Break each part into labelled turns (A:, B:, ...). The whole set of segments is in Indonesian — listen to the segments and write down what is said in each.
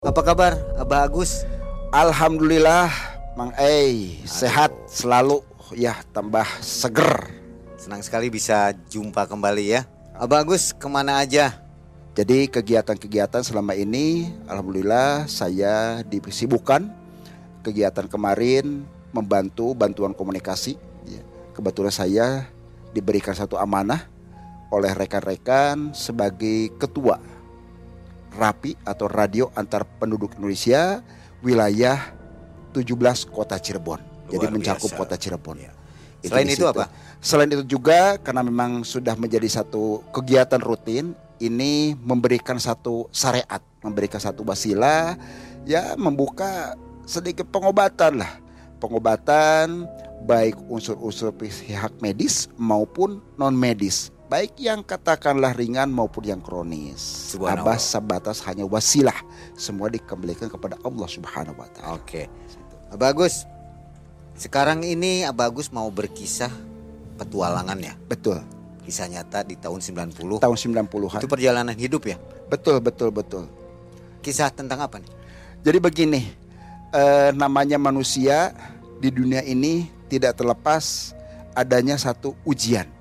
A: Apa kabar Abah Agus?
B: Alhamdulillah Mang Ei sehat selalu ya tambah seger.
A: Senang sekali bisa jumpa kembali ya. Abah Agus ke mana aja?
B: Jadi kegiatan-kegiatan selama ini Alhamdulillah saya disibukkan Kegiatan kemarin membantu bantuan komunikasi ya. Kebetulan saya diberikan satu amanah oleh rekan-rekan sebagai ketua RAPI atau Radio Antar Penduduk Indonesia wilayah 17 kota Cirebon.
A: Luar
B: Jadi mencakup
A: biasa.
B: kota Cirebon.
A: Ya.
B: Itu
A: Selain itu apa?
B: Selain itu juga karena memang sudah menjadi satu kegiatan rutin ini memberikan satu syariat, memberikan satu wasilah ya membuka sedikit pengobatan lah. Pengobatan baik unsur-unsur pihak medis maupun non medis. Baik yang katakanlah ringan maupun yang kronis. Abas sebatas hanya wasilah. Semua dikembalikan kepada Allah Subhanahu wa taala.
A: Oke. Abah Agus, sekarang ini Abah Agus mau berkisah petualangan ya.
B: Betul.
A: Kisah nyata di tahun 90.
B: Tahun 90-an.
A: Itu perjalanan hidup ya.
B: Betul, betul, betul.
A: Kisah tentang apa nih?
B: Jadi begini, eh, namanya manusia di dunia ini tidak terlepas adanya satu ujian.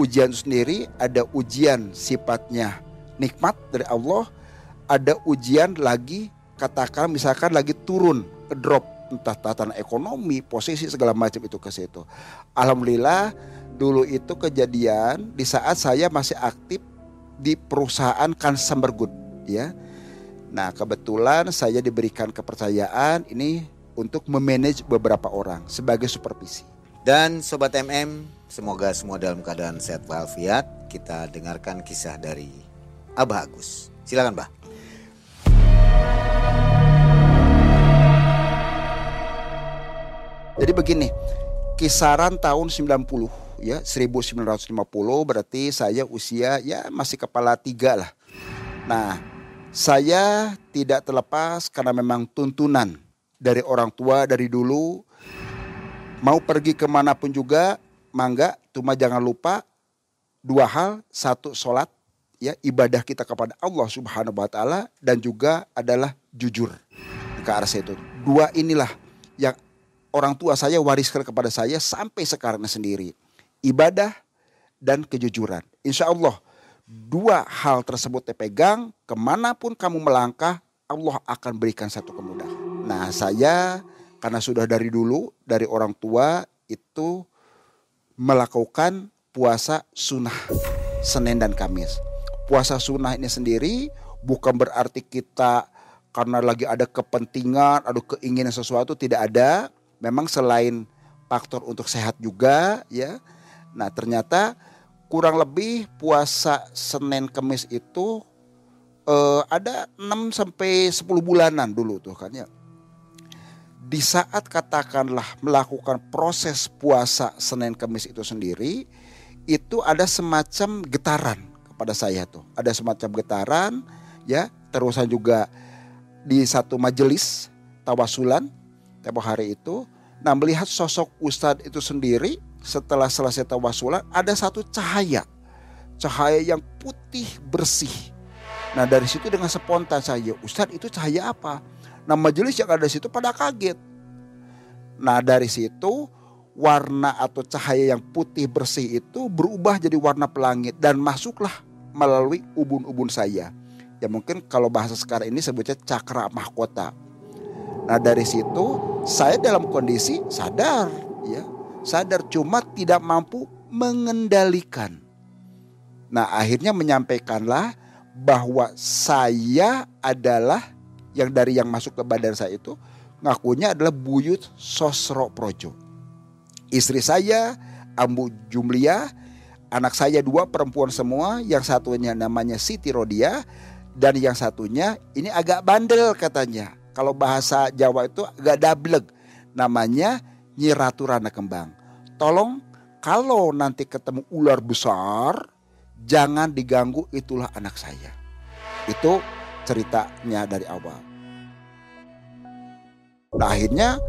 B: Ujian sendiri ada ujian sifatnya nikmat dari Allah, ada ujian lagi katakan misalkan lagi turun drop entah tatanan ekonomi, posisi segala macam itu ke situ. Alhamdulillah dulu itu kejadian di saat saya masih aktif di perusahaan Consumer Good ya. Nah, kebetulan saya diberikan kepercayaan ini untuk memanage beberapa orang sebagai supervisi.
A: Dan Sobat MM, semoga semua dalam keadaan sehat walafiat. Kita dengarkan kisah dari Abah Agus. Silakan, Bah.
B: Jadi begini, kisaran tahun 90 ya, 1950 berarti saya usia ya masih kepala tiga lah. Nah, saya tidak terlepas karena memang tuntunan dari orang tua dari dulu mau pergi ke mana pun juga, mangga, cuma jangan lupa dua hal, satu sholat, ya ibadah kita kepada Allah Subhanahu Wa Taala dan juga adalah jujur ke arah situ. Dua inilah yang orang tua saya wariskan kepada saya sampai sekarang sendiri, ibadah dan kejujuran. Insya Allah dua hal tersebut dipegang, ke mana pun kamu melangkah, Allah akan berikan satu kemudahan. Nah saya karena sudah dari dulu dari orang tua itu melakukan puasa sunnah Senin dan Kamis. Puasa sunnah ini sendiri bukan berarti kita karena lagi ada kepentingan, ada keinginan sesuatu tidak ada. Memang selain faktor untuk sehat juga ya. Nah ternyata kurang lebih puasa Senin Kamis itu eh, ada 6 sampai 10 bulanan dulu tuh kan ya. Di saat katakanlah melakukan proses puasa Senin Kamis itu sendiri, itu ada semacam getaran kepada saya tuh. Ada semacam getaran ya, terusan juga di satu majelis tawasulan tempo hari itu. Nah melihat sosok Ustadz itu sendiri setelah selesai tawasulan ada satu cahaya. Cahaya yang putih bersih. Nah dari situ dengan spontan saya, Ustadz itu cahaya apa? Nah majelis yang ada di situ pada kaget. Nah dari situ warna atau cahaya yang putih bersih itu berubah jadi warna pelangi dan masuklah melalui ubun-ubun saya. Ya mungkin kalau bahasa sekarang ini sebutnya cakra mahkota. Nah dari situ saya dalam kondisi sadar ya. Sadar cuma tidak mampu mengendalikan. Nah akhirnya menyampaikanlah bahwa saya adalah yang dari yang masuk ke badan saya itu ngakunya adalah Buyut Sosro Projo. Istri saya Ambu Jumlia, anak saya dua perempuan semua, yang satunya namanya Siti Rodia dan yang satunya ini agak bandel katanya. Kalau bahasa Jawa itu agak dableg. Namanya Nyi Ratu Rana Kembang. Tolong kalau nanti ketemu ular besar jangan diganggu itulah anak saya. Itu ceritanya dari awal. Nah akhirnya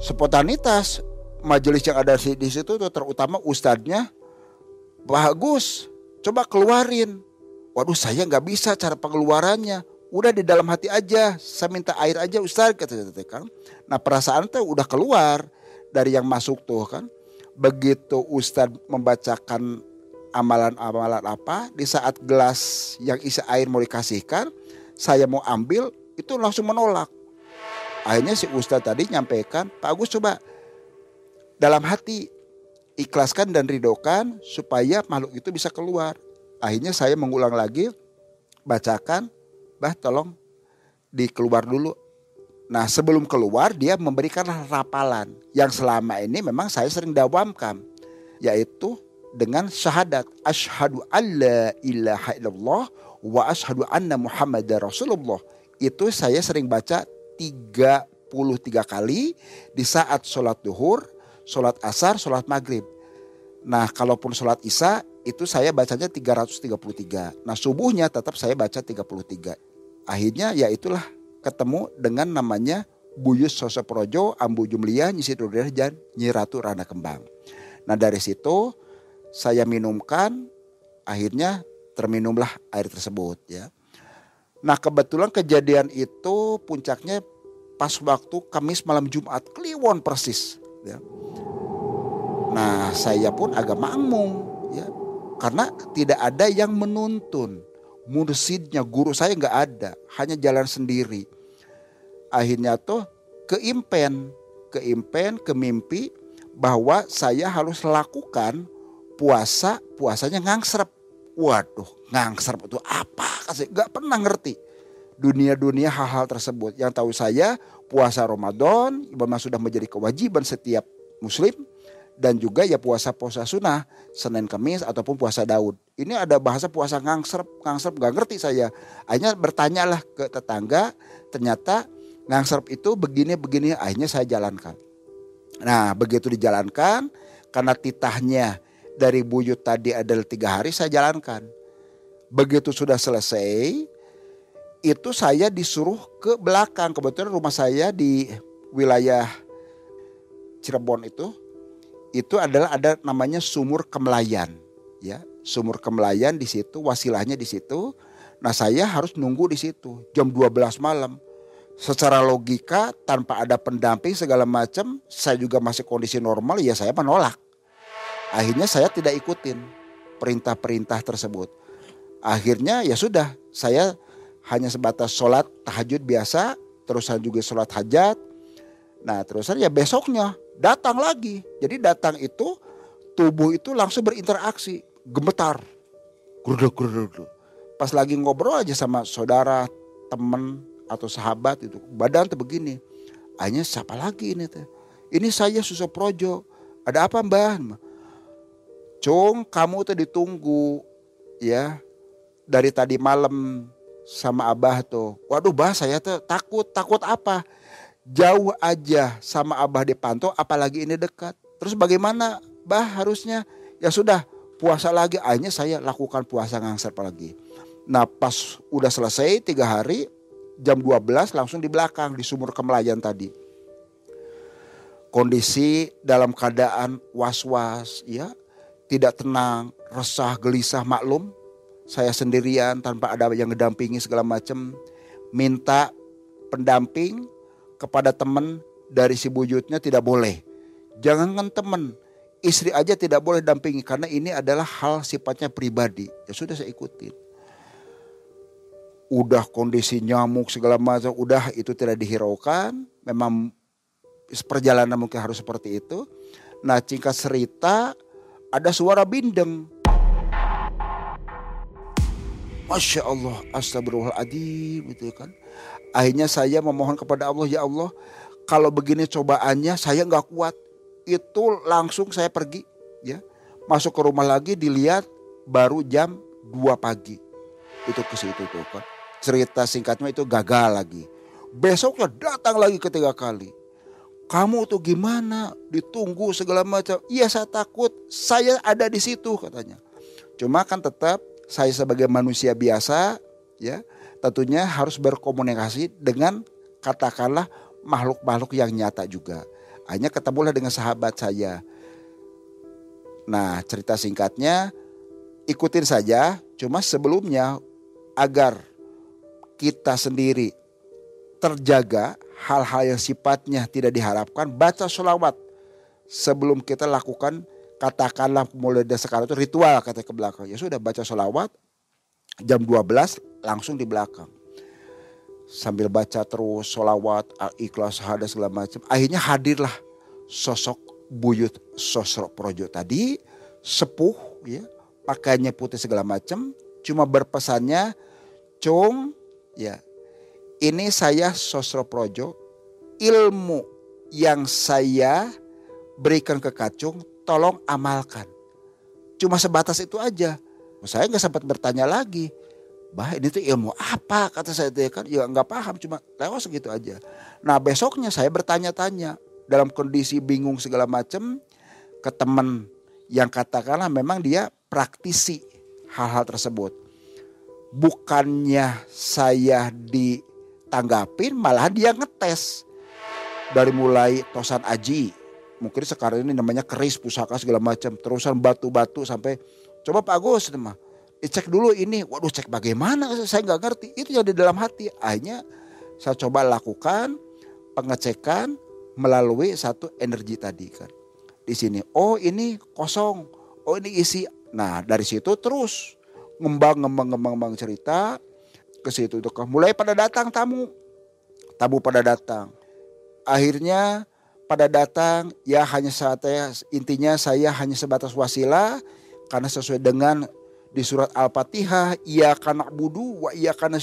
B: spontanitas majelis yang ada di situ tuh terutama ustadznya bagus coba keluarin. Waduh saya nggak bisa cara pengeluarannya. Udah di dalam hati aja saya minta air aja Ustaz kata kan. Nah perasaan tuh udah keluar dari yang masuk tuh kan. Begitu Ustadz membacakan amalan-amalan apa di saat gelas yang isi air mau dikasihkan saya mau ambil itu langsung menolak. Akhirnya si Ustadz tadi nyampaikan Pak Agus coba dalam hati ikhlaskan dan ridokan supaya makhluk itu bisa keluar. Akhirnya saya mengulang lagi bacakan bah tolong dikeluar dulu. Nah sebelum keluar dia memberikan rapalan. Yang selama ini memang saya sering dawamkan. Yaitu dengan syahadat asyhadu alla ilaha illallah wa asyhadu anna muhammad rasulullah. Itu saya sering baca 33 kali di saat sholat duhur, sholat asar, sholat maghrib. Nah kalaupun sholat isya itu saya bacanya 333. Nah subuhnya tetap saya baca 33. Akhirnya ya itulah ketemu dengan namanya Buyus Sosoprojo, Ambu Jumlia, Nyisi Nyiratu Rana Kembang. Nah dari situ saya minumkan, akhirnya terminumlah air tersebut ya. Nah kebetulan kejadian itu puncaknya pas waktu Kamis malam Jumat, Kliwon persis. Ya. Nah saya pun agak makmum ya, karena tidak ada yang menuntun mursidnya guru saya nggak ada hanya jalan sendiri akhirnya tuh keimpen keimpen kemimpi bahwa saya harus lakukan puasa puasanya ngangserep waduh ngangserep itu apa kasih nggak pernah ngerti dunia-dunia hal-hal tersebut yang tahu saya puasa Ramadan memang sudah menjadi kewajiban setiap muslim dan juga ya puasa-puasa sunnah Senin Kamis ataupun puasa Daud. Ini ada bahasa puasa ngangser, ngangser gak ngerti saya. Akhirnya bertanyalah ke tetangga, ternyata ngangser itu begini-begini akhirnya saya jalankan. Nah begitu dijalankan karena titahnya dari buyut tadi adalah tiga hari saya jalankan. Begitu sudah selesai itu saya disuruh ke belakang. Kebetulan rumah saya di wilayah Cirebon itu itu adalah ada namanya sumur kemelayan ya sumur kemelayan di situ wasilahnya di situ nah saya harus nunggu di situ jam 12 malam secara logika tanpa ada pendamping segala macam saya juga masih kondisi normal ya saya menolak akhirnya saya tidak ikutin perintah-perintah tersebut akhirnya ya sudah saya hanya sebatas sholat tahajud biasa terusan juga sholat hajat nah terusan ya besoknya datang lagi. Jadi datang itu tubuh itu langsung berinteraksi, gemetar. Gurduk, gurduk, Pas lagi ngobrol aja sama saudara, teman atau sahabat itu, badan tuh begini. Hanya siapa lagi ini teh? Ini saya Suso Projo. Ada apa mbah? Cung, kamu tuh ditunggu ya dari tadi malam sama abah tuh. Waduh bah saya tuh takut, takut apa? jauh aja sama Abah dipantau apalagi ini dekat. Terus bagaimana Bah harusnya? Ya sudah puasa lagi akhirnya saya lakukan puasa ngangser lagi. Nah pas udah selesai tiga hari jam 12 langsung di belakang di sumur kemelayan tadi. Kondisi dalam keadaan was-was ya tidak tenang, resah, gelisah, maklum. Saya sendirian tanpa ada yang ngedampingi segala macam. Minta pendamping kepada teman dari si buyutnya tidak boleh. Jangankan teman, istri aja tidak boleh dampingi karena ini adalah hal sifatnya pribadi. Ya sudah saya ikutin. Udah kondisi nyamuk segala macam, udah itu tidak dihiraukan. Memang perjalanan mungkin harus seperti itu. Nah singkat cerita ada suara bindeng. Masya Allah, astagfirullahaladzim itu kan. Akhirnya saya memohon kepada Allah, ya Allah, kalau begini cobaannya saya nggak kuat, itu langsung saya pergi, ya, masuk ke rumah lagi dilihat baru jam 2 pagi, itu ke situ tuh kan. Cerita singkatnya itu gagal lagi. Besoknya datang lagi ketiga kali. Kamu tuh gimana? Ditunggu segala macam. Iya saya takut. Saya ada di situ katanya. Cuma kan tetap saya sebagai manusia biasa ya tentunya harus berkomunikasi dengan katakanlah makhluk-makhluk yang nyata juga. Hanya ketemulah dengan sahabat saya. Nah cerita singkatnya ikutin saja. Cuma sebelumnya agar kita sendiri terjaga hal-hal yang sifatnya tidak diharapkan, baca sholawat sebelum kita lakukan katakanlah mulai dari sekarang itu ritual kata ke belakang. Ya sudah baca sholawat jam 12 langsung di belakang. Sambil baca terus sholawat, ikhlas, hada segala macam. Akhirnya hadirlah sosok buyut sosok projo tadi sepuh ya pakainya putih segala macam cuma berpesannya cung ya ini saya sosok projo ilmu yang saya berikan ke kacung tolong amalkan. Cuma sebatas itu aja. Saya nggak sempat bertanya lagi. Bah ini tuh ilmu apa? Kata saya itu ya kan? Ya nggak paham cuma lewat segitu aja. Nah besoknya saya bertanya-tanya dalam kondisi bingung segala macam ke teman yang katakanlah memang dia praktisi hal-hal tersebut. Bukannya saya ditanggapin malah dia ngetes. Dari mulai tosan aji, mungkin sekarang ini namanya keris pusaka segala macam, terusan batu-batu sampai coba Pak Agus mah cek dulu ini, waduh cek bagaimana saya nggak ngerti itu yang di dalam hati. Akhirnya saya coba lakukan pengecekan melalui satu energi tadi kan. Di sini, oh ini kosong, oh ini isi. Nah dari situ terus ngembang, ngembang, ngembang, ngembang cerita ke situ tuh. Mulai pada datang tamu, tamu pada datang. Akhirnya pada datang ya hanya saatnya intinya saya hanya sebatas wasilah karena sesuai dengan di surat Al-Fatihah ia kanak budu wa ia kana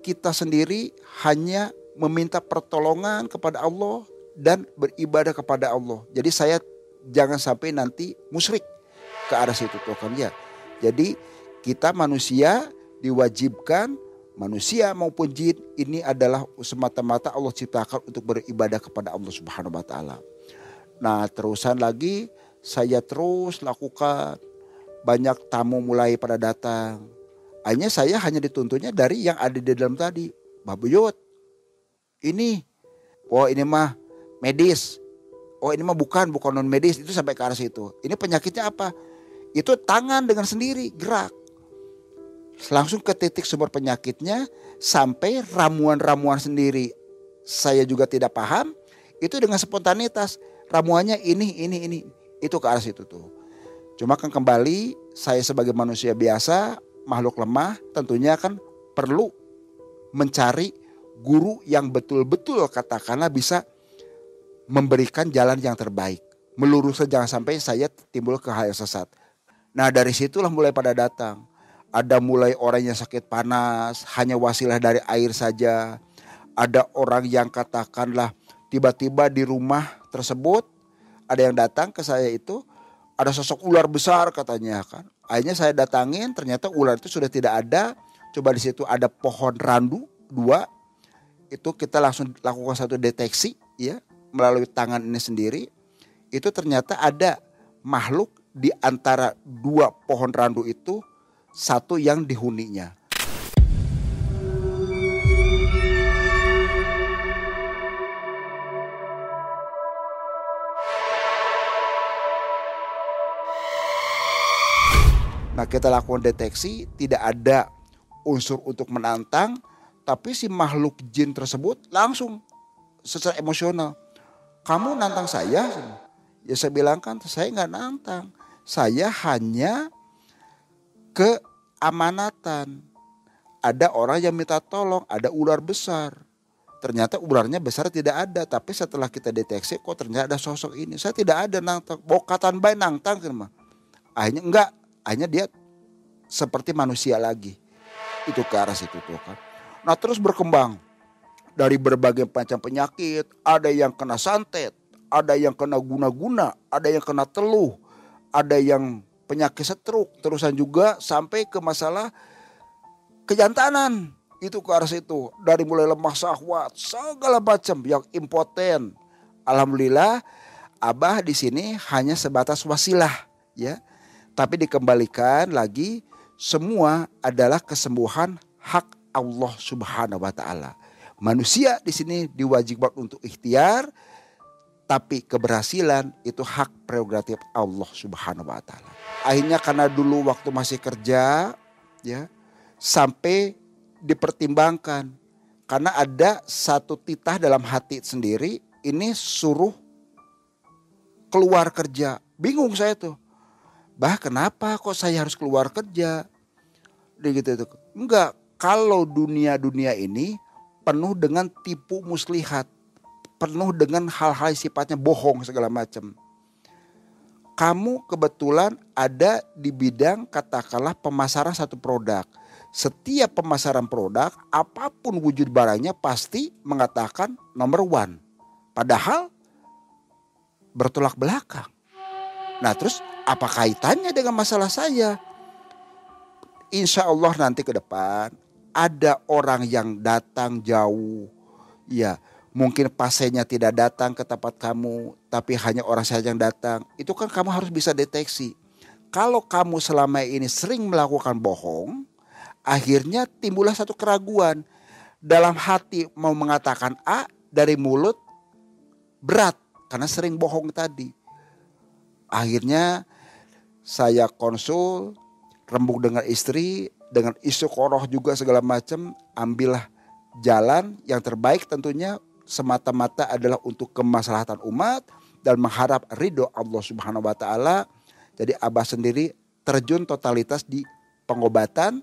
B: kita sendiri hanya meminta pertolongan kepada Allah dan beribadah kepada Allah. Jadi saya jangan sampai nanti musyrik ke arah situ Tuhan ya. Jadi kita manusia diwajibkan manusia maupun jin ini adalah semata-mata Allah ciptakan untuk beribadah kepada Allah Subhanahu wa taala. Nah, terusan lagi saya terus lakukan banyak tamu mulai pada datang. Hanya saya hanya dituntutnya dari yang ada di dalam tadi. Babuyut, ini oh ini mah medis oh ini mah bukan bukan non medis itu sampai ke arah situ ini penyakitnya apa itu tangan dengan sendiri gerak langsung ke titik sumber penyakitnya sampai ramuan-ramuan sendiri saya juga tidak paham itu dengan spontanitas ramuannya ini ini ini itu ke arah situ tuh cuma kan kembali saya sebagai manusia biasa makhluk lemah tentunya kan perlu mencari guru yang betul-betul katakanlah bisa memberikan jalan yang terbaik. Meluruskan jangan sampai saya timbul ke hal yang sesat. Nah dari situlah mulai pada datang. Ada mulai orang yang sakit panas, hanya wasilah dari air saja. Ada orang yang katakanlah tiba-tiba di rumah tersebut ada yang datang ke saya itu ada sosok ular besar katanya kan. Akhirnya saya datangin ternyata ular itu sudah tidak ada. Coba di situ ada pohon randu dua itu kita langsung lakukan satu deteksi ya melalui tangan ini sendiri itu ternyata ada makhluk di antara dua pohon randu itu satu yang dihuninya. Nah kita lakukan deteksi tidak ada unsur untuk menantang tapi si makhluk jin tersebut langsung secara emosional. Kamu nantang saya? Ya saya bilang kan saya nggak nantang. Saya hanya keamanatan. Ada orang yang minta tolong, ada ular besar. Ternyata ularnya besar tidak ada, tapi setelah kita deteksi kok ternyata ada sosok ini. Saya tidak ada nantang, bokatan bayi nantang kan mah. Akhirnya enggak, akhirnya dia seperti manusia lagi. Itu ke arah situ tuh kan. Nah terus berkembang dari berbagai macam penyakit. Ada yang kena santet, ada yang kena guna-guna, ada yang kena teluh, ada yang penyakit stroke. Terusan juga sampai ke masalah kejantanan. Itu ke arah situ. Dari mulai lemah sahwat, segala macam yang impoten. Alhamdulillah Abah di sini hanya sebatas wasilah ya. Tapi dikembalikan lagi semua adalah kesembuhan hak Allah Subhanahu wa taala. Manusia di sini diwajibkan untuk ikhtiar tapi keberhasilan itu hak prerogatif Allah Subhanahu wa taala. Akhirnya karena dulu waktu masih kerja ya, sampai dipertimbangkan karena ada satu titah dalam hati sendiri ini suruh keluar kerja. Bingung saya tuh. Bah kenapa kok saya harus keluar kerja? Gitu itu. Enggak, kalau dunia-dunia ini penuh dengan tipu muslihat. Penuh dengan hal-hal sifatnya bohong segala macam. Kamu kebetulan ada di bidang katakanlah pemasaran satu produk setiap pemasaran produk, apa pun wujud barangnya pasti mengatakan nomor one. Padahal bertolak belakang. Nah terus apa kaitannya dengan masalah saya? Insya Allah nanti ke depan ada orang yang datang jauh. Ya mungkin pasiennya tidak datang ke tempat kamu. Tapi hanya orang saja yang datang. Itu kan kamu harus bisa deteksi. Kalau kamu selama ini sering melakukan bohong akhirnya timbullah satu keraguan dalam hati mau mengatakan A dari mulut berat karena sering bohong tadi. Akhirnya saya konsul rembuk dengan istri dengan isu koroh juga segala macam ambillah jalan yang terbaik tentunya semata-mata adalah untuk kemaslahatan umat dan mengharap ridho Allah Subhanahu wa taala. Jadi Abah sendiri terjun totalitas di pengobatan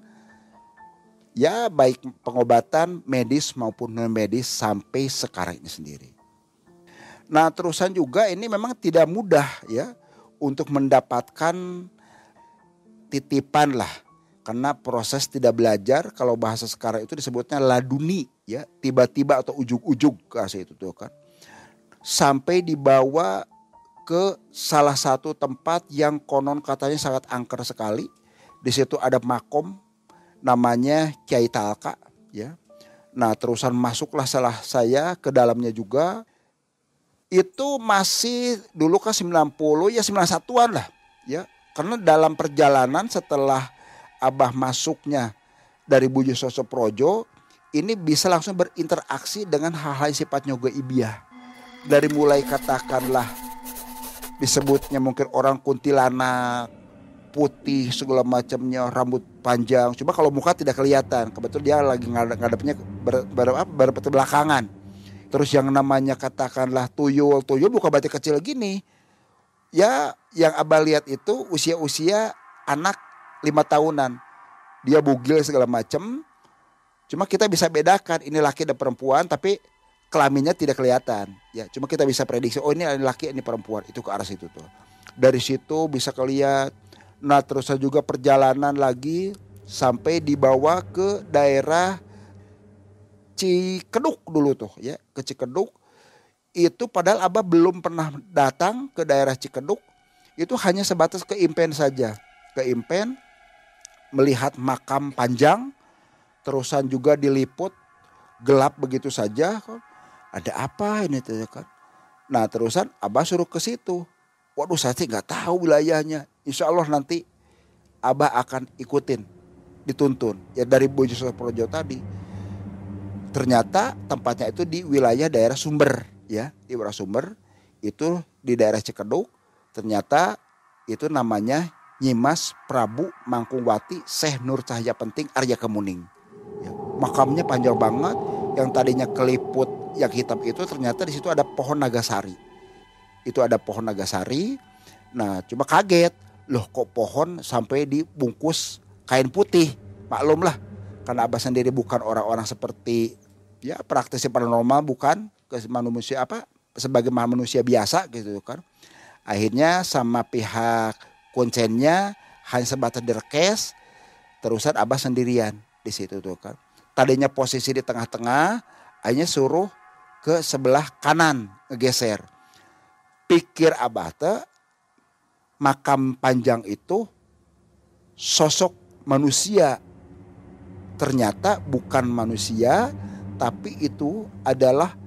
B: ya baik pengobatan medis maupun non medis sampai sekarang ini sendiri. Nah terusan juga ini memang tidak mudah ya untuk mendapatkan titipan lah karena proses tidak belajar kalau bahasa sekarang itu disebutnya laduni ya tiba-tiba atau ujug-ujug kasih itu tuh kan sampai dibawa ke salah satu tempat yang konon katanya sangat angker sekali di situ ada makom namanya Kiai Talka ya. Nah, terusan masuklah salah saya ke dalamnya juga. Itu masih dulu kan 90 ya 91-an lah ya. Karena dalam perjalanan setelah Abah masuknya dari Bujo Sosok Projo ini bisa langsung berinteraksi dengan hal-hal sifatnya ibiah. Dari mulai katakanlah disebutnya mungkin orang kuntilanak, putih segala macamnya rambut panjang. Cuma kalau muka tidak kelihatan. Kebetulan dia lagi ngadepnya ber, ber, ber, belakangan terus yang namanya katakanlah tuyul tuyul bukan berarti kecil gini. Ya yang abah lihat itu usia-usia anak lima tahunan. Dia bugil segala macam cuma kita bisa bedakan ini laki dan perempuan tapi kelaminnya tidak kelihatan. Ya cuma kita bisa prediksi oh ini laki ini perempuan. Itu ke arah situ tuh. Dari situ bisa kelihatan Nah terus juga perjalanan lagi sampai dibawa ke daerah Cikeduk dulu tuh ya ke Cikeduk. Itu padahal Abah belum pernah datang ke daerah Cikeduk. Itu hanya sebatas ke Impen saja. Ke Impen melihat makam panjang terusan juga diliput gelap begitu saja ada apa ini kan. Nah terusan Abah suruh ke situ. Waduh saya sih nggak tahu wilayahnya. Insya Allah nanti Abah akan ikutin dituntun. Ya dari Bojo Projo tadi ternyata tempatnya itu di wilayah daerah Sumber ya. Di daerah Sumber itu di daerah Cikeduk ternyata itu namanya Nyimas Prabu Mangkungwati Syekh Nur Cahaya Penting Arya Kemuning. Ya, makamnya panjang banget. Yang tadinya keliput yang hitam itu ternyata di situ ada pohon nagasari. Itu ada pohon nagasari. Nah cuma kaget. Loh kok pohon sampai dibungkus kain putih? Maklum lah karena abah sendiri bukan orang-orang seperti ya praktisi paranormal bukan. Ke manusia apa sebagai manusia biasa gitu kan. Akhirnya sama pihak konsennya hanya sebatas direkes terusan abah sendirian di situ tuh kan tadinya posisi di tengah-tengah akhirnya suruh ke sebelah kanan ngegeser pikir abah tuh makam panjang itu sosok manusia. Ternyata bukan manusia, tapi itu adalah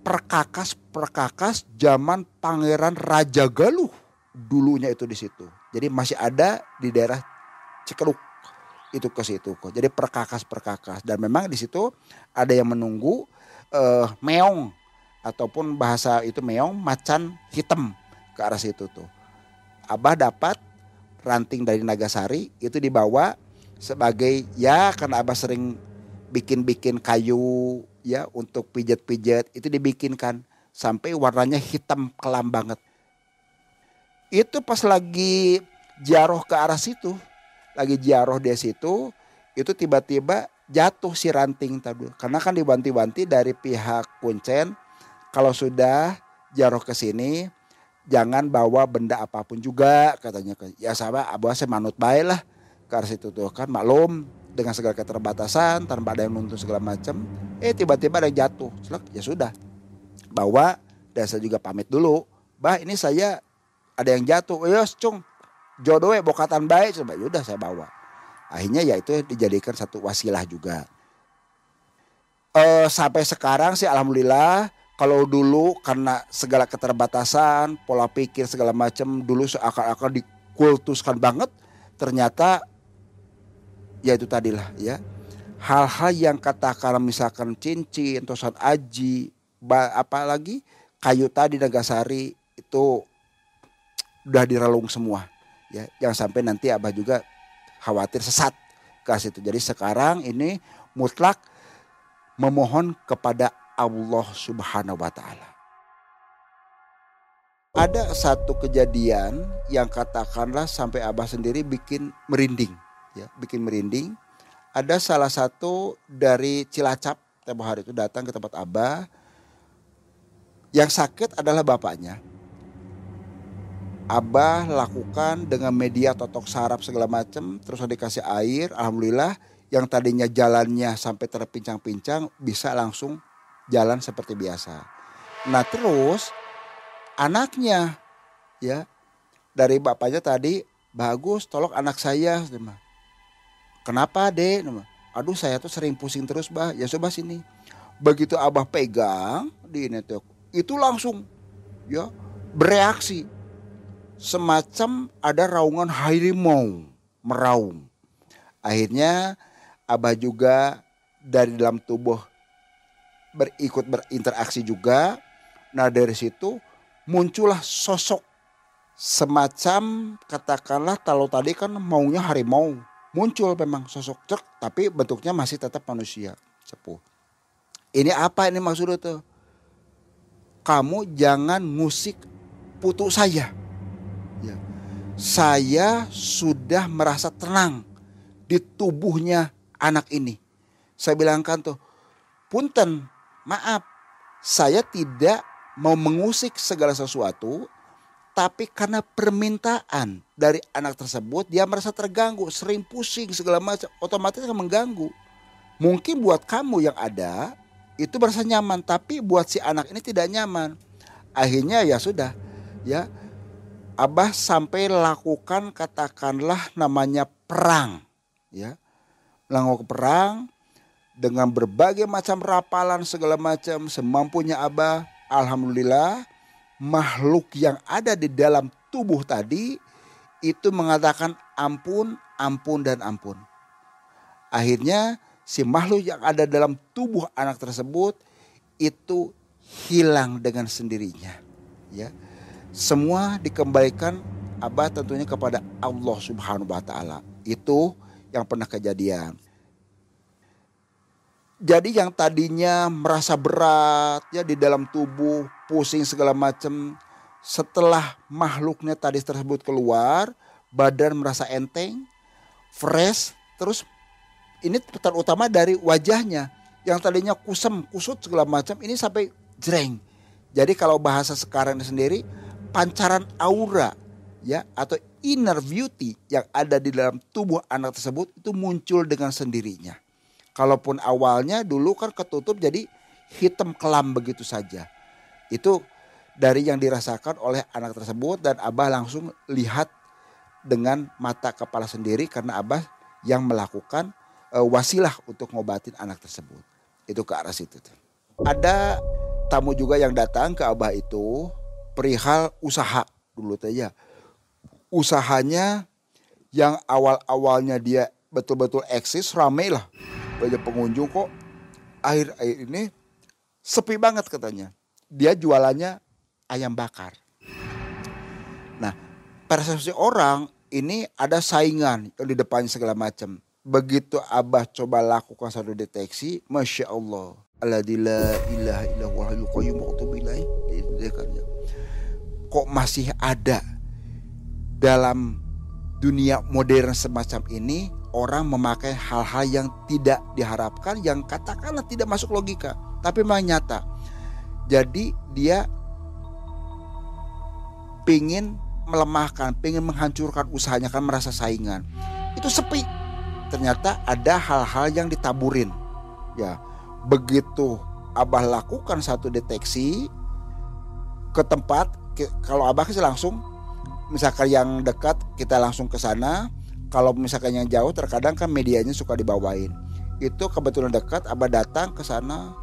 B: perkakas-perkakas zaman Pangeran Raja Galuh dulunya itu di situ. Jadi masih ada di daerah Cikeluk itu ke situ kok. Jadi perkakas-perkakas dan memang di situ ada yang menunggu uh, meong ataupun bahasa itu meong macan hitam ke arah situ tuh. Abah dapat ranting dari Nagasari itu dibawa sebagai ya karena abah sering bikin-bikin kayu ya untuk pijat-pijat itu dibikinkan sampai warnanya hitam kelam banget. Itu pas lagi jaroh ke arah situ, lagi jaroh di situ, itu tiba-tiba jatuh si ranting tadi. Karena kan dibanti-banti dari pihak kuncen kalau sudah jaroh ke sini jangan bawa benda apa pun juga katanya. Ya sama abah saya manut baik lah ke arah situ tuh. Kan maklum dengan segala keterbatasan tanpa ada yang nuntun segala macam eh tiba-tiba ada yang jatuh. Selek, ya sudah. Bawa dan saya juga pamit dulu. Bah ini saya ada yang jatuh ya cung jodoh bokatan baik. Coba yaudah saya bawa. Akhirnya ya itu dijadikan satu wasilah juga. E, sampai sekarang sih alhamdulillah kalau dulu karena segala keterbatasan, pola pikir segala macam dulu seakan-akan dikultuskan banget, ternyata ya itu tadilah ya. Hal-hal yang katakan misalkan cincin, tosan aji, apalagi kayu tadi Nagasari itu udah direlung semua ya. Jangan sampai nanti Abah juga khawatir sesat ke situ. Jadi sekarang ini mutlak memohon kepada Allah Subhanahu wa taala. Ada satu kejadian yang katakanlah sampai Abah sendiri bikin merinding, ya, bikin merinding. Ada salah satu dari Cilacap tempo hari itu datang ke tempat Abah. Yang sakit adalah bapaknya. Abah lakukan dengan media totok sarap segala macam, terus dikasih air, alhamdulillah yang tadinya jalannya sampai terpincang-pincang bisa langsung jalan seperti biasa. Nah terus anaknya ya dari bapaknya tadi bagus tolong anak saya. Kenapa dek? Aduh saya tuh sering pusing terus bah. Ya coba sini. Begitu abah pegang di netok itu langsung ya bereaksi semacam ada raungan harimau meraung. Akhirnya abah juga dari dalam tubuh berikut berinteraksi juga. Nah dari situ muncullah sosok semacam katakanlah kalau tadi kan maunya harimau muncul memang sosok cek tapi bentuknya masih tetap manusia sepuh. Ini apa ini maksudnya tuh? Kamu jangan musik putu saya. Ya. Saya sudah merasa tenang di tubuhnya anak ini. Saya bilangkan tuh, punten maaf, saya tidak mau mengusik segala sesuatu, tapi karena permintaan dari anak tersebut, dia merasa terganggu, sering pusing segala macam, otomatis akan mengganggu. Mungkin buat kamu yang ada itu merasa nyaman, tapi buat si anak ini tidak nyaman. Akhirnya ya sudah, ya Abah sampai lakukan katakanlah namanya perang, ya, melakukan perang dengan berbagai macam rapalan segala macam semampunya Abah. Alhamdulillah makhluk yang ada di dalam tubuh tadi itu mengatakan ampun, ampun dan ampun. Akhirnya si makhluk yang ada dalam tubuh anak tersebut itu hilang dengan sendirinya. Ya. Semua dikembalikan Abah tentunya kepada Allah Subhanahu wa taala. Itu yang pernah kejadian. Jadi yang tadinya merasa berat ya di dalam tubuh, pusing segala macam, setelah makhluknya tadi tersebut keluar, badan merasa enteng, fresh, terus ini terutama dari wajahnya yang tadinya kusem, kusut segala macam, ini sampai jreng. Jadi kalau bahasa sekarang sendiri, pancaran aura ya atau inner beauty yang ada di dalam tubuh anak tersebut itu muncul dengan sendirinya. Kalaupun awalnya dulu kan ketutup jadi hitam kelam begitu saja. Itu dari yang dirasakan oleh anak tersebut dan Abah langsung lihat dengan mata kepala sendiri karena Abah yang melakukan uh, wasilah untuk ngobatin anak tersebut. Itu ke arah situ. Ada tamu juga yang datang ke Abah itu perihal usaha dulu saja. Usahanya yang awal-awalnya dia betul-betul eksis ramai lah banyak pengunjung kok akhir-akhir ini sepi banget katanya. Dia jualannya ayam bakar. Nah, persepsi orang ini ada saingan di depannya segala macam. begitu abah coba lakukan satu deteksi masya Allah Aladila ilaha illallah qayyum kok masih ada dalam dunia modern semacam ini orang memakai hal-hal yang tidak diharapkan yang katakanlah tidak masuk logika tapi memang nyata jadi dia pingin melemahkan, pingin menghancurkan usahanya kan merasa saingan. Itu sepi. Ternyata ada hal-hal yang ditaburin. Ya, begitu Abah lakukan satu deteksi ke tempat kalau Abah sih langsung misalkan yang dekat kita langsung ke sana. Kalau misalkan yang jauh terkadang kan medianya suka dibawain. Itu kebetulan dekat Abah datang ke sana.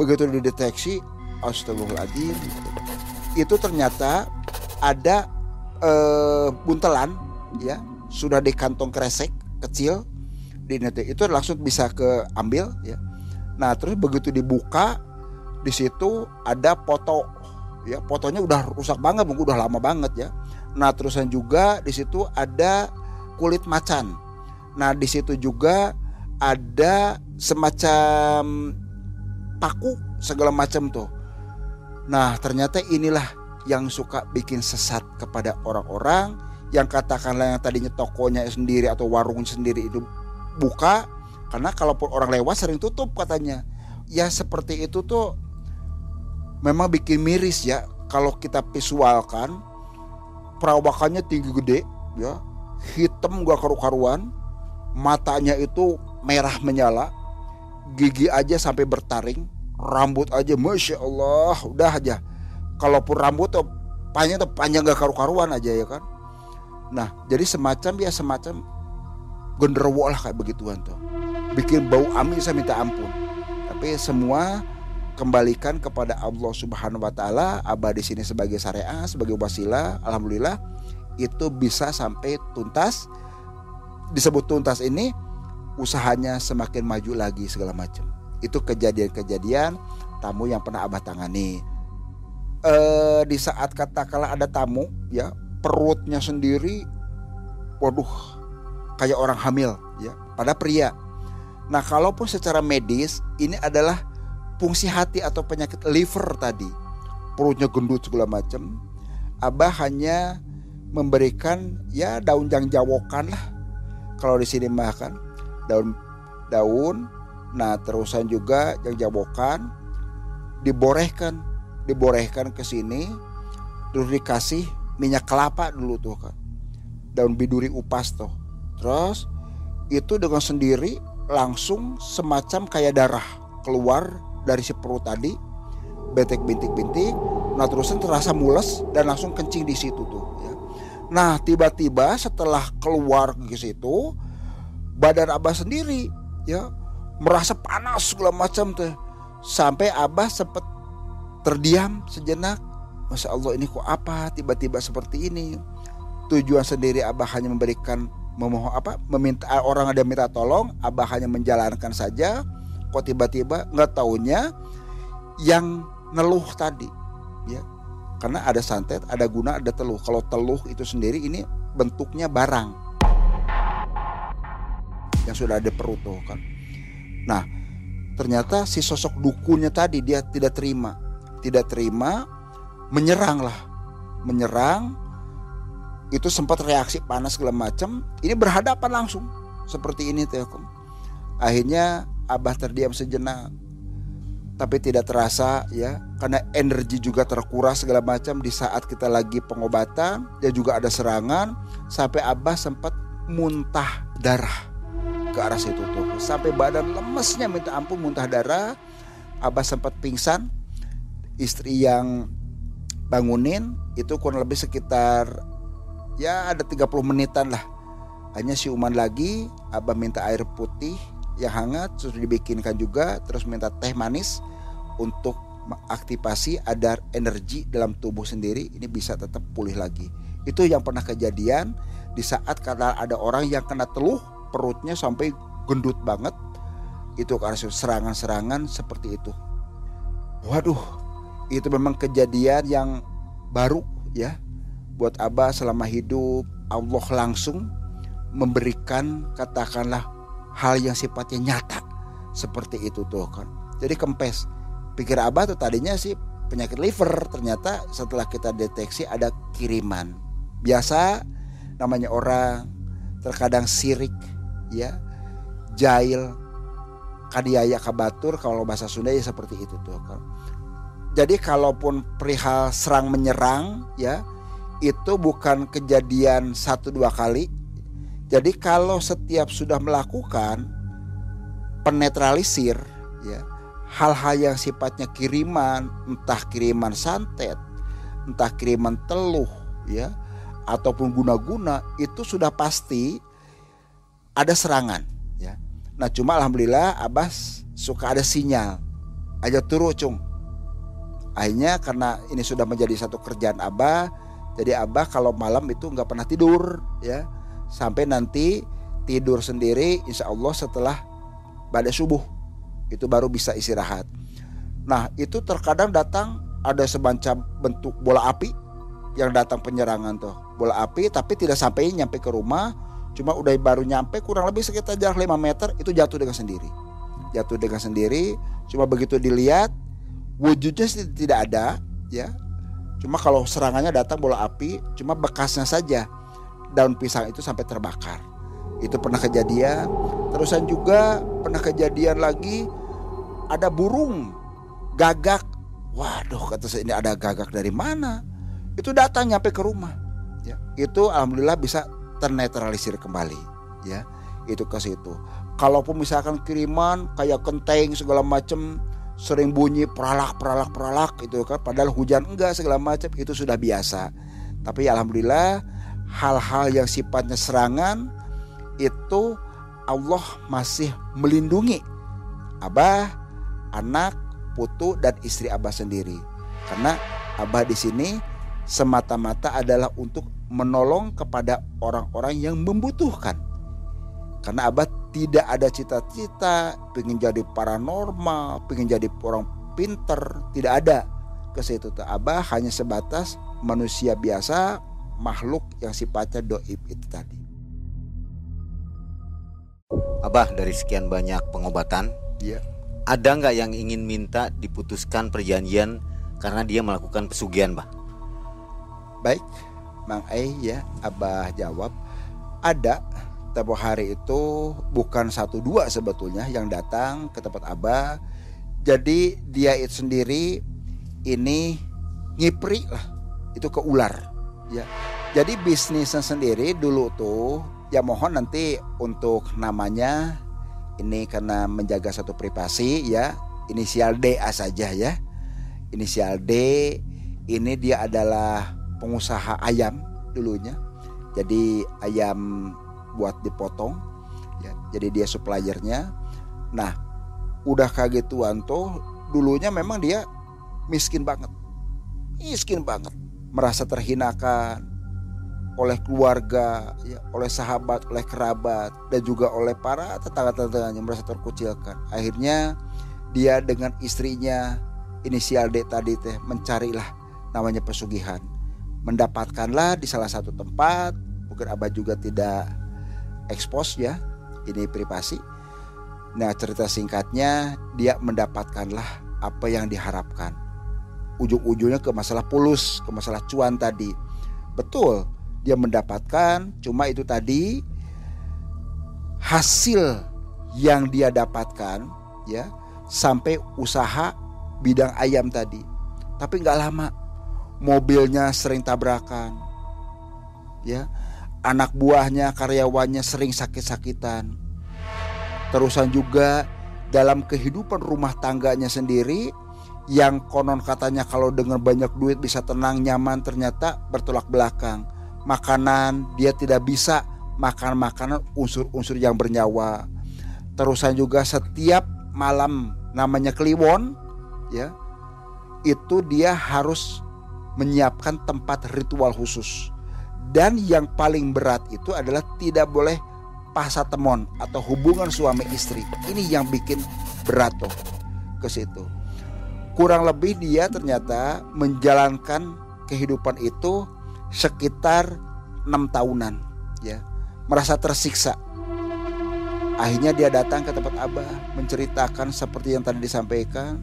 B: Begitu dideteksi astagfirullahaladzim. Itu ternyata ada eh, buntelan ya sudah di kantong kresek kecil di itu langsung bisa ke ambil ya. Nah terus begitu dibuka di situ ada foto ya fotonya udah rusak banget mungkin udah lama banget ya. Nah terusan juga di situ ada kulit macan. Nah di situ juga ada semacam paku segala macam tuh. Nah ternyata inilah yang suka bikin sesat kepada orang-orang yang katakanlah yang tadinya tokonya sendiri atau warungnya sendiri itu buka karena kalaupun orang lewat sering tutup katanya. Ya seperti itu tuh memang bikin miris ya. Kalau kita visualkan perawakannya tinggi gede ya. Hitam gak karu-karuan matanya itu merah menyala gigi aja sampai bertaring rambut aja masya Allah udah aja. Kalaupun rambut tuh panjang tuh panjang gak karu-karuan aja ya kan? Nah jadi semacam ya semacam genderuwo lah kayak begituan tuh. Bikin bau amis saya minta ampun. Tapi semua kembalikan kepada Allah Subhanahu wa taala abah di sini sebagai syariah sebagai wasilah alhamdulillah itu bisa sampai tuntas. Disebut tuntas ini usahanya semakin maju lagi segala macam. Itu kejadian-kejadian tamu yang pernah abah tangani. Eh, di saat katakanlah ada tamu ya perutnya sendiri waduh kayak orang hamil ya pada pria. Nah kalaupun secara medis ini adalah fungsi hati atau penyakit liver tadi. Perutnya gendut segala macam. Abah hanya memberikan ya daun jangjawokan lah. Kalau di sini makan daun daun. Nah terusan juga jangjawokan diborehkan diborehkan ke sini. Terus dikasih minyak kelapa dulu tuh kan daun biduri upas tuh. Terus itu dengan sendiri langsung semacam kayak darah keluar dari si perut tadi betek bintik-bintik nah terusan terasa mules dan langsung kencing di situ tuh ya. nah tiba-tiba setelah keluar ke situ badan abah sendiri ya merasa panas segala macam tuh sampai abah sempet terdiam sejenak. Masya Allah ini kok apa tiba-tiba seperti ini. Tujuan sendiri Abah hanya memberikan memohon apa meminta orang ada minta tolong Abah hanya menjalankan saja kok tiba-tiba nggak taunya yang neluh tadi ya. Karena ada santet ada guna ada teluh. Kalau teluh itu sendiri ini bentuknya barang. Yang sudah ada perut tuh kan. Nah ternyata si sosok dukunnya tadi dia tidak terima. Tidak terima menyerang lah. Menyerang itu sempat reaksi panas segala macam. Ini berhadapan langsung seperti ini Telkom akhirnya Abah terdiam sejenak. Tapi tidak terasa ya karena energi juga terkuras segala macam di saat kita lagi pengobatan dan juga ada serangan sampai Abah sempat muntah darah ke arah situ tuh. Sampai badan lemesnya minta ampun muntah darah. Abah sempat pingsan. Istri yang bangunin itu kurang lebih sekitar ya ada 30 menitan lah. Hanya siuman lagi abah minta air putih yang hangat sudah dibikinkan juga terus minta teh manis untuk mengaktifasi ada energi dalam tubuh sendiri ini bisa tetap pulih lagi. Itu yang pernah kejadian di saat karena ada orang yang kena teluh perutnya sampai gendut banget itu karena serangan-serangan seperti itu. Waduh itu memang kejadian yang baru ya buat Abah selama hidup. Allah langsung memberikan katakanlah hal yang sifatnya nyata. Seperti itu tuh kan jadi kempes. Pikir abah tuh tadinya sih penyakit liver. Ternyata setelah kita deteksi ada kiriman. Biasa namanya orang terkadang sirik ya. Jail kadiaya kabatur kalau bahasa Sunda ya seperti itu tuh kan jadi kalaupun perihal serang menyerang ya itu bukan kejadian satu dua kali. Jadi kalau setiap sudah melakukan penetralisir ya hal-hal yang sifatnya kiriman, entah kiriman santet, entah kiriman teluh ya ataupun guna-guna itu sudah pasti ada serangan ya. Nah, cuma alhamdulillah Abbas suka ada sinyal. Aja turu cung akhirnya karena ini sudah menjadi satu kerjaan abah jadi abah kalau malam itu nggak pernah tidur ya sampai nanti tidur sendiri insya Allah setelah pada subuh itu baru bisa istirahat. Nah itu terkadang datang ada semacam bentuk bola api yang datang penyerangan tuh. Bola api tapi tidak sampai nyampe ke rumah cuma udah baru nyampe kurang lebih sekitar jarak 5 meter itu jatuh dengan sendiri. Jatuh dengan sendiri cuma begitu dilihat wujudnya tidak ada ya. Cuma kalau serangannya datang bola api cuma bekasnya saja daun pisang itu sampai terbakar. Itu pernah kejadian. Terusan juga pernah kejadian lagi ada burung gagak. Waduh kata saya ini ada gagak dari mana? Itu datang nyampe ke rumah ya. Itu alhamdulillah bisa ternetralisir kembali ya. Itu ke situ. Kalaupun misalkan kiriman kayak kenteng segala macam sering bunyi peralak peralak peralak itu kan. Padahal hujan enggak segala macam itu sudah biasa. Tapi alhamdulillah hal-hal yang sifatnya serangan itu Allah masih melindungi abah anak putu dan istri abah sendiri karena abah di sini semata-mata adalah untuk menolong kepada orang-orang yang membutuhkan karena abah tidak ada cita-cita pengen jadi paranormal, pengen jadi orang pinter, tidak ada ke. Abah hanya sebatas manusia biasa, makhluk yang sifatnya doib itu tadi.
A: Abah dari sekian banyak pengobatan, ya. ada nggak yang ingin minta diputuskan perjanjian karena dia melakukan pesugihan, bah?
B: Baik, Mang Ai ya, Abah jawab ada tempo hari itu bukan satu dua sebetulnya yang datang ke tempat Abah. Jadi dia itu sendiri ini ngipri lah itu ke ular ya. Jadi bisnisnya sendiri dulu tuh ya mohon nanti untuk namanya ini karena menjaga satu privasi ya inisial DA saja ya. Inisial D ini dia adalah pengusaha ayam dulunya. Jadi ayam buat dipotong ya jadi dia suppliernya nah udah kaget tuh dulunya memang dia miskin banget miskin banget merasa terhinakan oleh keluarga ya oleh sahabat oleh kerabat dan juga oleh para tetangga-tetangganya merasa terkucilkan. Akhirnya dia dengan istrinya inisial D tadi teh mencarilah namanya pesugihan. Mendapatkanlah di salah satu tempat mungkin abah juga tidak expose ya ini privasi. Nah cerita singkatnya dia mendapatkanlah apa yang diharapkan ujung-ujungnya ke masalah pulus ke masalah cuan tadi. Betul dia mendapatkan cuma itu tadi hasil yang dia dapatkan ya sampai usaha bidang ayam tadi. Tapi nggak lama mobilnya sering tabrakan ya. Anak buahnya, karyawannya sering sakit-sakitan. Terusan juga dalam kehidupan rumah tangganya sendiri yang konon katanya kalau dengan banyak duit bisa tenang nyaman ternyata bertolak belakang. Makanan dia tidak bisa makan makanan unsur-unsur yang bernyawa. Terusan juga setiap malam namanya kliwon ya itu dia harus menyiapkan tempat ritual khusus dan yang paling berat itu adalah tidak boleh pasatemon atau hubungan suami istri. Ini yang bikin berat tuh ke situ. Kurang lebih dia ternyata menjalankan kehidupan itu sekitar enam tahunan ya merasa tersiksa Akhirnya dia datang ke tempat Abah menceritakan seperti yang tadi disampaikan.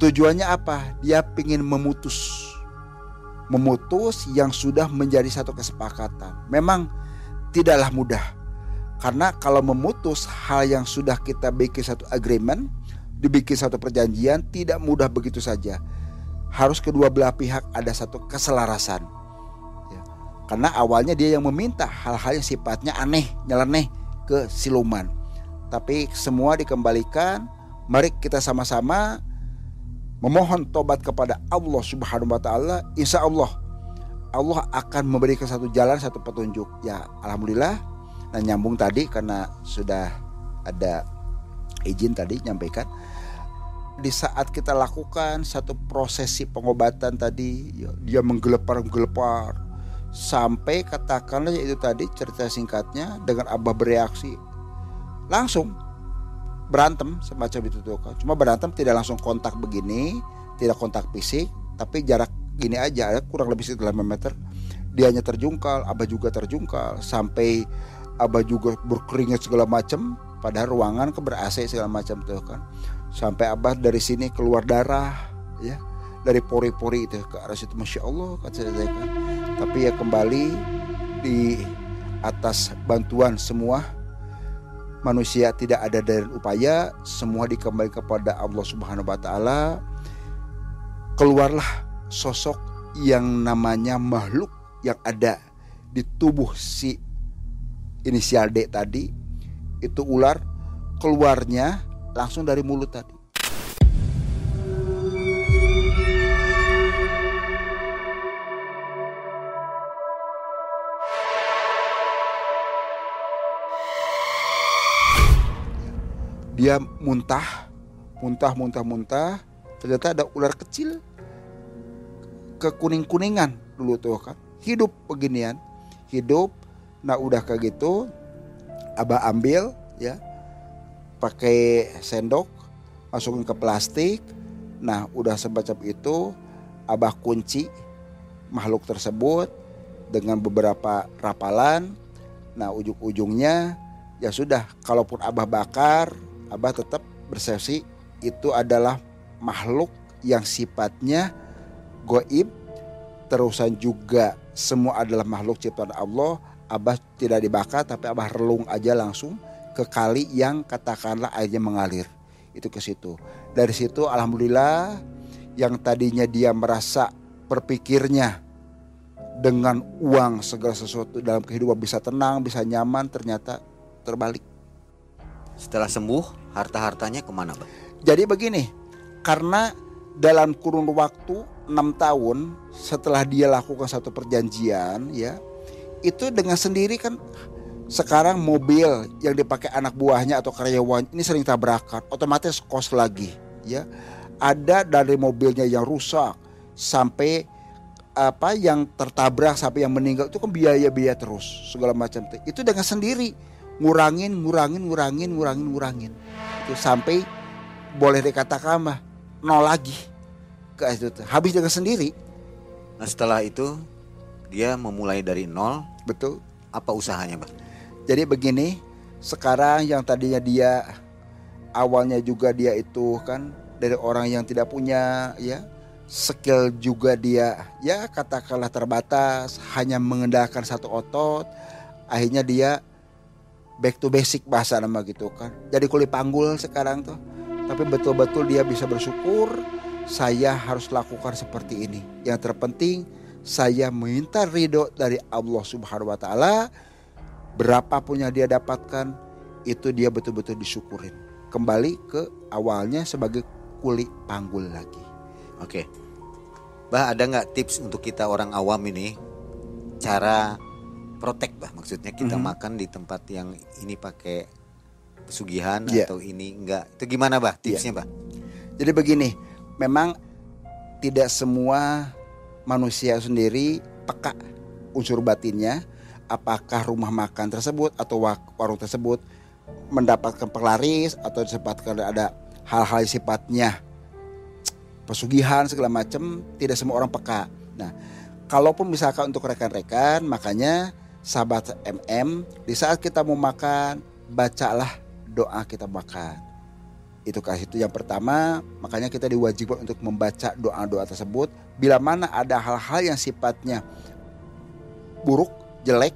B: Tujuannya apa? Dia ingin memutus. Memutus yang sudah menjadi satu kesepakatan. Memang tidaklah mudah. Karena kalau memutus hal yang sudah kita bikin satu agreement, dibikin satu perjanjian tidak mudah begitu saja. Harus kedua belah pihak ada satu keselarasan. Ya. Karena awalnya dia yang meminta hal-hal yang sifatnya aneh, nyeleneh ke siluman. Tapi semua dikembalikan. Mari kita sama-sama memohon tobat kepada Allah Subhanahu wa taala. Insya Allah Allah akan memberikan satu jalan, satu petunjuk. Ya, alhamdulillah Nah nyambung tadi karena sudah ada izin tadi nyampaikan di saat kita lakukan satu prosesi pengobatan tadi ya, dia menggelepar menggelepar sampai katakanlah itu tadi cerita singkatnya dengan abah bereaksi langsung berantem semacam itu tuh cuma berantem tidak langsung kontak begini tidak kontak fisik tapi jarak gini aja kurang lebih sekitar meter. Dianya terjungkal abah juga terjungkal sampai Abah juga berkeringat segala macam padahal ruangan ke segala macam tuh kan sampai Abah dari sini keluar darah ya. Dari pori-pori itu ke arah situ masya Allah kata saya. Kan tapi ya kembali di atas bantuan semua. Manusia tidak ada dari upaya semua dikembali kepada Allah Subhanahu wa taala. Keluarlah sosok yang namanya makhluk yang ada di tubuh si inisial D tadi. Itu ular keluarnya langsung dari mulut tadi. Dia muntah, muntah, muntah, muntah. Ternyata ada ular kecil kekuning-kuningan dulu tuh kan. Hidup beginian, hidup Nah udah kayak gitu Abah ambil ya pakai sendok masukin ke plastik. Nah udah semacam itu Abah kunci makhluk tersebut dengan beberapa rapalan. Nah ujung-ujungnya ya sudah kalaupun Abah bakar Abah tetap bersesi itu adalah makhluk yang sifatnya goib terusan juga semua adalah makhluk ciptaan Allah Abah tidak dibakar tapi Abah relung aja langsung ke kali yang katakanlah airnya mengalir. Itu ke situ. Dari situ alhamdulillah yang tadinya dia merasa berpikirnya dengan uang segala sesuatu dalam kehidupan bisa tenang, bisa nyaman ternyata terbalik.
A: Setelah sembuh, harta-hartanya ke mana Bang?
B: Jadi begini, karena dalam kurun waktu enam tahun setelah dia lakukan satu perjanjian ya itu dengan sendiri kan sekarang mobil yang dipakai anak buahnya atau karyawan ini sering tabrakan otomatis kos lagi ya ada dari mobilnya yang rusak sampai apa yang tertabrak sampai yang meninggal itu kan biaya-biaya terus segala macam itu dengan sendiri ngurangin ngurangin ngurangin ngurangin ngurangin itu sampai boleh dikatakan mah nol lagi ke itu habis dengan sendiri
A: nah setelah itu dia memulai dari nol.
B: Betul.
A: Apa usahanya, Bang?
B: Jadi begini, sekarang yang tadinya dia awalnya juga dia itu kan dari orang yang tidak punya ya skill juga dia ya katakanlah terbatas hanya mengendalikan satu otot akhirnya dia back to basic bahasa nama gitu kan. Jadi kuli panggul sekarang tuh. Tapi betul-betul dia bisa bersyukur saya harus lakukan seperti ini. Yang terpenting saya minta ridho dari Allah Subhanahu wa taala berapapun yang dia dapatkan itu dia betul-betul disyukurin. Kembali ke awalnya sebagai kuli panggul lagi.
A: Oke. Bah ada nggak tips untuk kita orang awam ini? Cara protek bah maksudnya kita mm -hmm. makan di tempat yang ini pakai pesugihan yeah. atau ini enggak itu gimana bah tipsnya yeah. bah?
B: Jadi begini memang tidak semua manusia sendiri peka unsur batinnya apakah rumah makan tersebut atau warung tersebut mendapatkan pelaris atau disebabkan ada hal-hal sifatnya pesugihan segala macam tidak semua orang peka. Nah, kalaupun misalkan untuk rekan-rekan makanya sahabat MM, di saat kita mau makan, bacalah doa kita makan. Itu kasih itu yang pertama, makanya kita diwajibkan untuk membaca doa-doa tersebut. Bila mana ada hal-hal yang sifatnya buruk, jelek,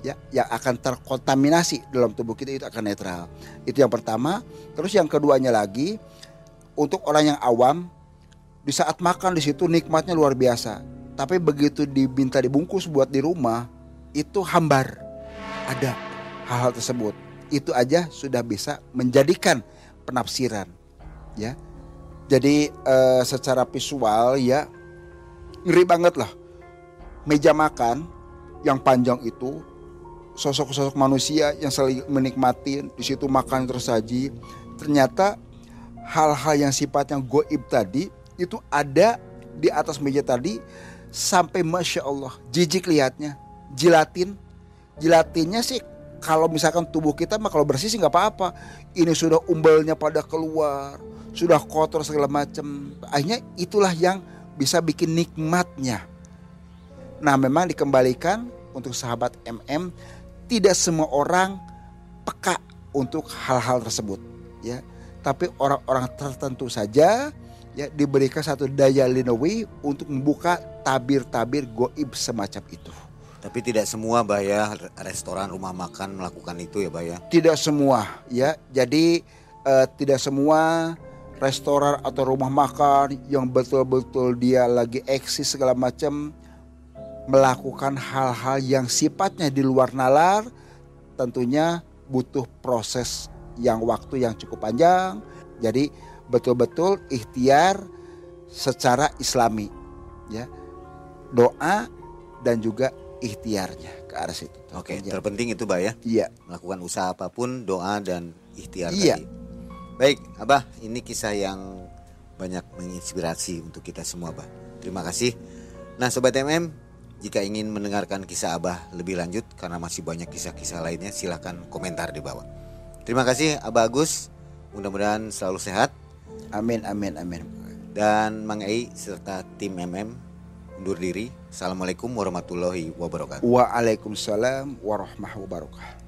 B: ya yang akan terkontaminasi dalam tubuh kita itu akan netral. Itu yang pertama. Terus yang keduanya lagi untuk orang yang awam di saat makan di situ nikmatnya luar biasa. Tapi begitu diminta dibungkus buat di rumah itu hambar. Ada hal-hal tersebut. Itu aja sudah bisa menjadikan penafsiran ya. Jadi eh, secara visual ya ngeri banget lah. Meja makan yang panjang itu sosok-sosok manusia yang saling menikmati di situ makan tersaji ternyata hal-hal yang sifatnya goib tadi itu ada di atas meja tadi sampai masya Allah jijik lihatnya jilatin. Jilatinnya sih kalau misalkan tubuh kita mah kalau bersih sih nggak apa-apa. Ini sudah umbelnya pada keluar sudah kotor segala macam akhirnya itulah yang bisa bikin nikmatnya nah memang dikembalikan untuk sahabat MM tidak semua orang peka untuk hal-hal tersebut ya. Tapi orang-orang tertentu saja ya diberikan satu daya linawi untuk membuka tabir-tabir goib semacam itu.
A: Tapi tidak semua bah ya restoran rumah makan melakukan itu ya bah ya?
B: Tidak semua ya. Jadi eh, tidak semua restoran atau rumah makan yang betul-betul dia lagi eksis segala macam melakukan hal-hal yang sifatnya di luar nalar tentunya butuh proses yang waktu yang cukup panjang. Jadi betul-betul ikhtiar secara islami ya. Doa dan juga ikhtiarnya ke arah situ.
A: Oke, terpenting itu Mbak ya.
B: Iya.
A: Melakukan usaha apa pun, doa dan ikhtiar
B: iya.
A: tadi. Baik, Abah, ini kisah yang banyak menginspirasi untuk kita semua, Bah. Terima kasih. Nah, sobat MM, jika ingin mendengarkan kisah Abah lebih lanjut karena masih banyak kisah-kisah lainnya silahkan komentar di bawah. Terima kasih Abah Agus. Mudah-mudahan selalu sehat.
B: Amin amin amin.
A: Dan Mang Ei serta tim MM undur diri. Assalamualaikum warahmatullahi wabarakatuh.
B: Waalaikumsalam warahmatullahi wabarakatuh.